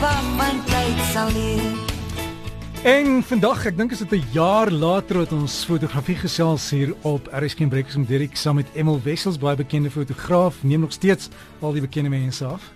wat my tyd sal leer. En vandag, ek dink is dit 'n jaar later wat ons fotografie gesels hier op RSG Breakers met Dirk saam met Emil Wessels, baie bekende fotograaf, neem nog steeds al die bekende mense af.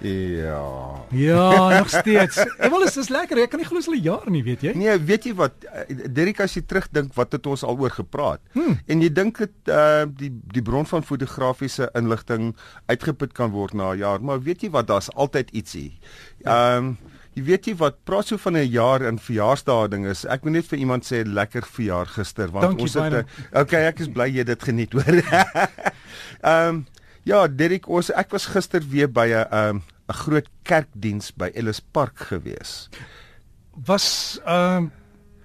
Ja. Ja, nog steeds. Emil is dis lekker. Ek kan nie glo dis al 'n jaar nie, weet jy? Nee, weet jy wat eh, Derek as jy terugdink wat het ons al oor gepraat? Hmm. En jy dink dit uh die die bron van fotografiese inligting uitgeput kan word na 'n jaar, maar weet jy wat daar's altyd ietsie. Ehm um, Jy weet jy wat praat so van 'n jaar in verjaarsdae ding is. Ek moet net vir iemand sê lekker verjaar gister want Dankie, ons het 'n Okay, ek is bly jy dit geniet hoor. Ehm um, ja, Derek, ons ek was gister weer by 'n ehm 'n groot kerkdiens by Ellis Park gewees. Was ehm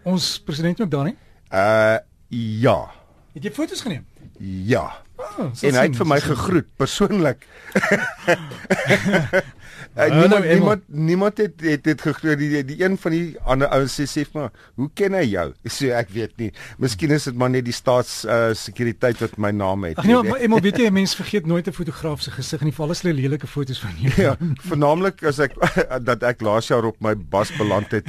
ons president ook daar nie? Uh ja. Het jy foto's geneem? Ja. Oh, En hy het vir my gegroet persoonlik. Uh, niemand Emil. niemand niemand het het dit geglo die, die een van die ander ouens sê sê maar hoe ken hy jou? Sê ek weet nie. Miskien is dit maar net die staats uh, sekuriteit wat my naam het. Ag nee, maar Emil, weet jy, mense vergeet nooit 'n fotograaf se gesig en val as hulle lelike foto's van jou. Ja, vernaamlik as ek dat ek laas jaar op my bas beland het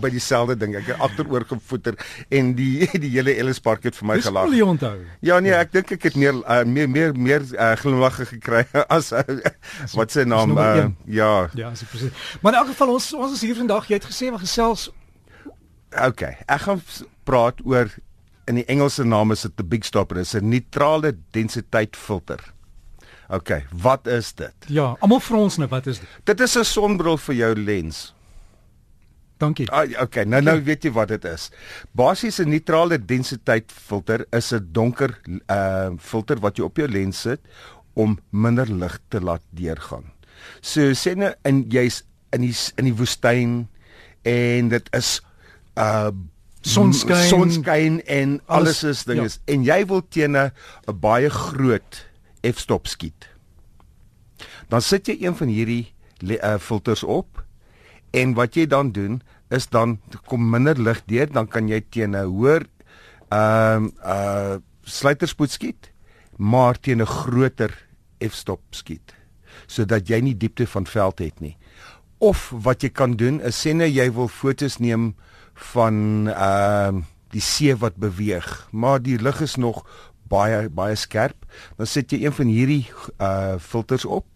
by dieselfde ding. Ek het agteroor gevoeter en die die hele Ellis Park het vir my Dis gelag. wil jy onthou. Ja nee, ek dink ek het meer uh, meer meer meer uh, glimlagge gekry as uh, wat sy naam uh, een. Ja. Ja, so presies. Maar in elk geval ons ons is hier vandag. Jy het gesê we gesels Okay, ek gaan praat oor in die Engelse naam is dit 'n big stopper, is 'n neutrale densiteit filter. Okay, wat is dit? ja, almal vir ons nou, wat is dit? Dit is 'n sonbril vir jou lens. Dankie. Ah, okay, nou nou weet jy wat dit is. Basies 'n neutrale densiteit filter is 'n donker uh filter wat jy op jou lens sit om minder lig te laat deurgaan. So sê nou in jy's in die in die woestyn en dit is uh Sonskyn. sonskyn en alles, Alles, is ding ja. is en jy wil teen 'n baie groot f-stop skiet. Dan sit jy een van hierdie uh, filters op en wat jy dan doen is dan kom minder lig deur, dan kan jy teen 'n hoër ehm uh sluiterspoed skiet, maar teen 'n groter f-stop skiet sodat jy nie diepte van veld het nie. Of wat jy kan doen is sê nou jy wil fotos neem van ehm uh, die see wat beweeg, maar die lig is nog baie baie skerp, dan sit jy een van hierdie uh filters op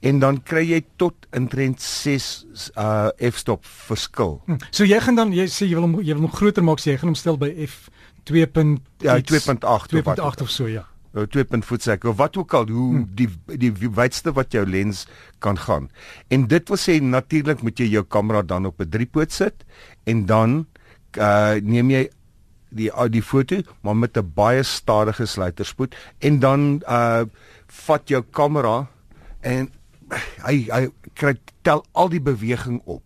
en dan kry jy tot intrent 6 uh f-stop verskil. Hm. So jy gaan dan jy sê jy wil hom jy wil hom groter maak, sê jy gaan hom stel by f 2. Ja, iets, 2.8 of wat 2.8 of so ja. Nou 2. voetsek of wat ook al hoe hmm. die die wydste wat jou lens kan gaan. En dit wil sê natuurlik moet jy jou kamera dan op 'n driepoot sit en dan uh neem jy die uh, die foto maar met 'n baie stadige sluiterspoed en dan uh vat jou kamera en hy hy kry tel al die beweging op.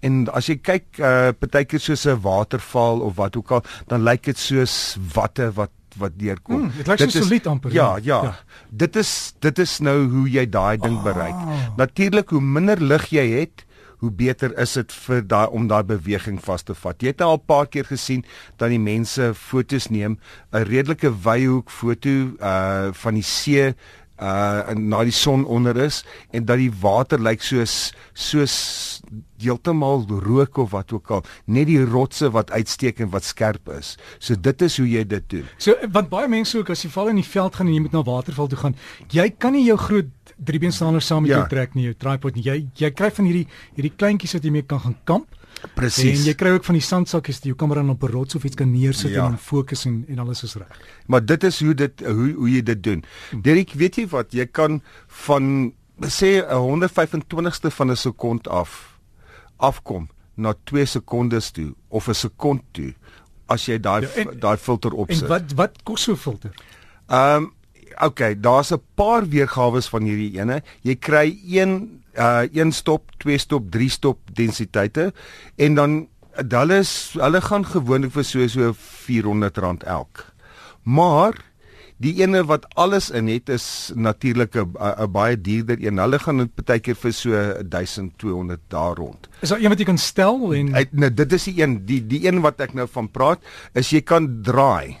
En as jy kyk uh partykeer soos 'n waterval of wat ook al, dan lyk dit soos watte wat wat deurkom. Hmm, dit lyk so solied amper, Ja, ja. ja. Ja. Dit is dit is nou hoe jy daai ding bereik. Natuurlik hoe minder lig jy het, hoe beter is dit vir daai om daai beweging vas te vat. Jy het al 'n paar keer gesien dat die mense fotos neem, 'n redelike wyhoek foto uh van die see uh en na die son onder is en dat die water lyk soos soos heeltemal rook of wat ook al net die rotse wat uitsteek en wat skerp is. So dit is hoe jy dit doen. So want baie mense ook as jy val in die veld gaan en jy moet na waterval toe gaan, jy kan nie jou groot driebeenstander saam met Ja. jou trek nie, jou tripod nie. Jy jy kry van hierdie hierdie kleintjies wat jy mee kan gaan kamp. Presies. En jy kry ook van die sandsakkies wat jy jou kamera dan op 'n rots of iets kan neersit Ja. en dan fokus en en alles is reg. Maar dit is hoe dit hoe hoe jy dit doen. Derek, weet jy wat? Jy kan van sê 'n 125ste van 'n sekond af afkom na 2 sekondes toe of 'n sekond toe as jy daai Ja, en- daai filter En opsit. wat wat kos so 'n filter? Ehm um, okay, daar's 'n paar weergawe van hierdie ene. Jy kry een uh een stop, twee stop, drie stop densiteite en dan hulle is hulle gaan gewoonlik vir so so R400 elk. Maar die ene wat alles in het is natuurlik 'n baie duurder een. Hulle gaan dit baie keer vir so 1200 daar rond. Is daar een wat jy kan stel en Uit, nou dit is die een die die een wat ek nou van praat is jy kan draai.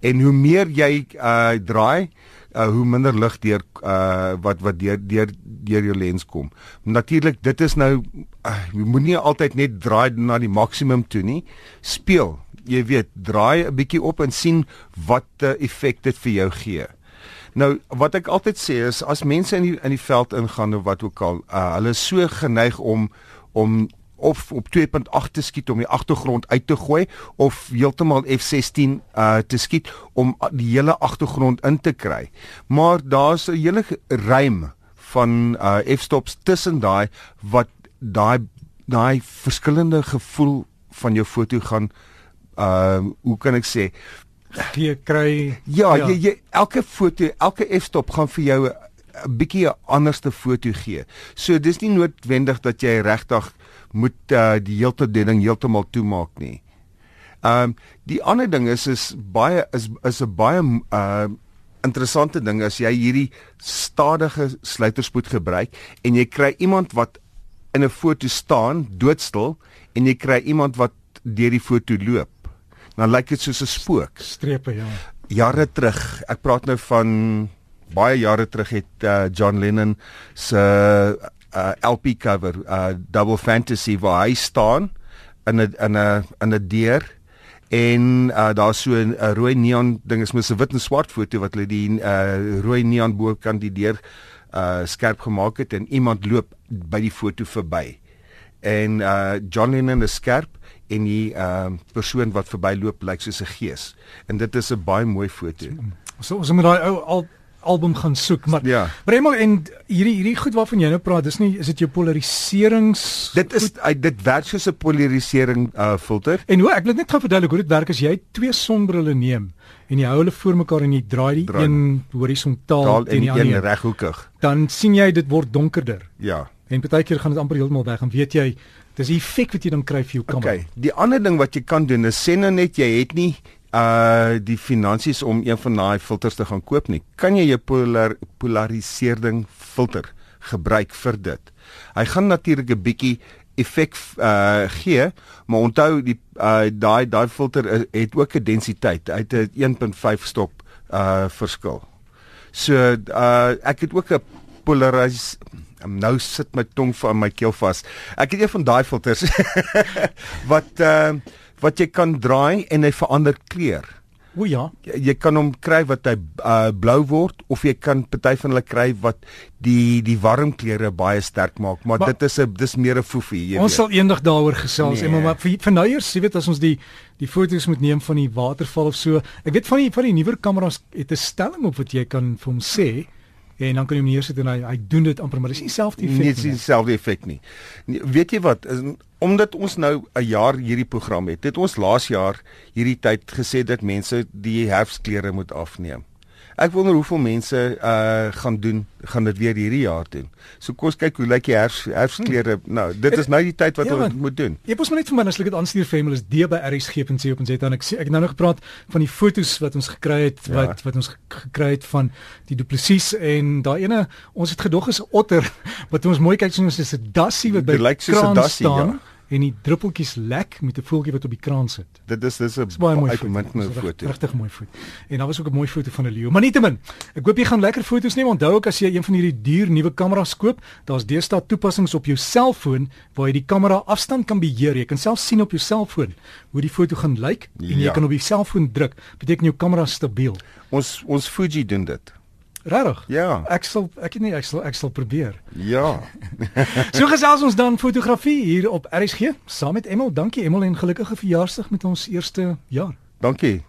En hoe meer jy uh draai, uh, hoe minder lig deur uh, wat wat deur deur deur jou lens kom. Natuurlik, dit is nou uh, jy moet nie altyd net draai na die maksimum toe nie. Speel. Jy weet, draai 'n bietjie op en sien wat uh, effek dit vir jou gee. Nou wat ek altyd sê is as mense in die in die veld ingaan of wat ook al, uh, hulle is so geneig om om of op 2.8 te skiet om die agtergrond uit te gooi of heeltemal F16 uh te skiet om die hele agtergrond in te kry. Maar daar's 'n hele rym van uh f-stops tussen daai wat daai daai verskillende gevoel van jou foto gaan uh hoe kan ek sê jy kry ja, ja. Jy, jy elke foto elke f-stop gaan vir jou 'n bietjie 'n anderste foto gee. So dis nie noodwendig dat jy regtig moet uh, die hele ding heeltemal toemaak nie. Ehm um, die ander ding is is baie is is 'n baie uh interessante ding as jy hierdie stadige sluiterspoed gebruik en jy kry iemand wat in 'n foto staan doodstil en jy kry iemand wat deur die foto loop. Dan lyk dit soos 'n spook. Strepe ja. Jare terug, ek praat nou van baie jare terug het uh, John Lennon se uh, LP cover uh, Double Fantasy waar hy staan in 'n in 'n in 'n deur. En uh, daar's so 'n rooi neon ding is mos 'n wit en swart foto wat hulle die uh, rooi neon bo kan die deur uh, skerp gemaak het en iemand loop by die foto verby. En uh, John Lennon is skerp en die uh, persoon wat verbyloop lyk soos 'n gees. En dit is 'n baie mooi foto. So ons moet daai ou al album gaan soek maar ja. Bremel en hierdie hierdie goed waarvan jy nou praat dis nie is dit jou polariserings dit is goed? dit werk soos 'n polarisering uh, filter en hoe ek wil net gou verduidelik hoe dit werk as jy twee sonbrille neem en jy hou hulle voor mekaar en jy draai die draai. een horisontaal en die ander reghoekig dan sien jy dit word donkerder ja en baie keer gaan dit amper heeltemal weg en weet jy dis die effek wat jy dan kry vir jou kamera okay die ander ding wat jy kan doen is sê nou net jy het nie uh die finansies om een van daai filters te gaan koop nie. Kan jy jou polar polarisering filter gebruik vir dit? Hy gaan natuurlik 'n bietjie effek uh gee, maar onthou die uh daai daai filter het ook 'n densiteit. Hy het 'n 1.5 stop uh verskil. So uh ek het ook 'n polaris nou sit my tong van my keel vas. Ek het een van daai filters wat uh wat jy kan draai en hy verander kleur. O ja. Jy, jy kan hom kry wat hy uh, blou word of jy kan party van hulle kry wat die die warm kleure baie sterk maak, maar, maar dit is 'n dis meer 'n foefie, jy ons weet. Ons sal eendag daaroor gesels, nee. en maar vir, vir nou eers, jy weet as ons die die foto's moet neem van die waterval of so. Ek weet van die van die nuwer kameras het 'n stelling op wat jy kan vir hom sê en dan kan jy hom neersit en hy hy doen dit amper maar dis nie dieselfde effek nie. Nee, dis nie dieselfde effek nie. nie. Weet jy wat, is, omdat ons nou 'n jaar hierdie program het, het ons laas jaar hierdie tyd gesê dat mense die herfsklere moet afneem. Ek wonder hoeveel mense uh gaan doen, gaan dit weer hierdie jaar doen. So kom ons kyk hoe lyk die herfs herfsklere. Hmm. Nou, dit is nou die tyd wat ja, ons moet doen. Jy moet net vir my as ek dit aanstuur vir hom is D by rsg.co.za en ek sê ek het nou nog gepraat van die fotos wat ons gekry het ja. wat wat ons gekry het van die duplisies en daai ene ons het gedog is otter wat ons mooi kyk sien ons is 'n dassie wat by die kraan staan. Ja en die druppeltjies lek met 'n voeltjie wat op die kraan sit. Dit is dis 'n baie mooi foto. Regtig mooi foto. En daar was ook 'n mooi foto van 'n leeu. Maar nietemin, ek hoop jy gaan lekker foto's neem. Onthou ook as jy een van hierdie duur nuwe kameras koop, daar's deesdae toepassings op jou selfoon waar jy die kamera afstand kan beheer. Jy kan self sien op jou selfoon hoe die foto gaan lyk en jy ja. kan op die selfoon druk. Beteken jou kamera stabiel. Ons ons Fuji doen dit. Regtig? Ja. Ek sal ek weet nie ek sal ek sal probeer. Ja. so gesels ons dan fotografie hier op RSG saam met Emel. Dankie Emel en gelukkige verjaarsdag met ons eerste jaar. Dankie.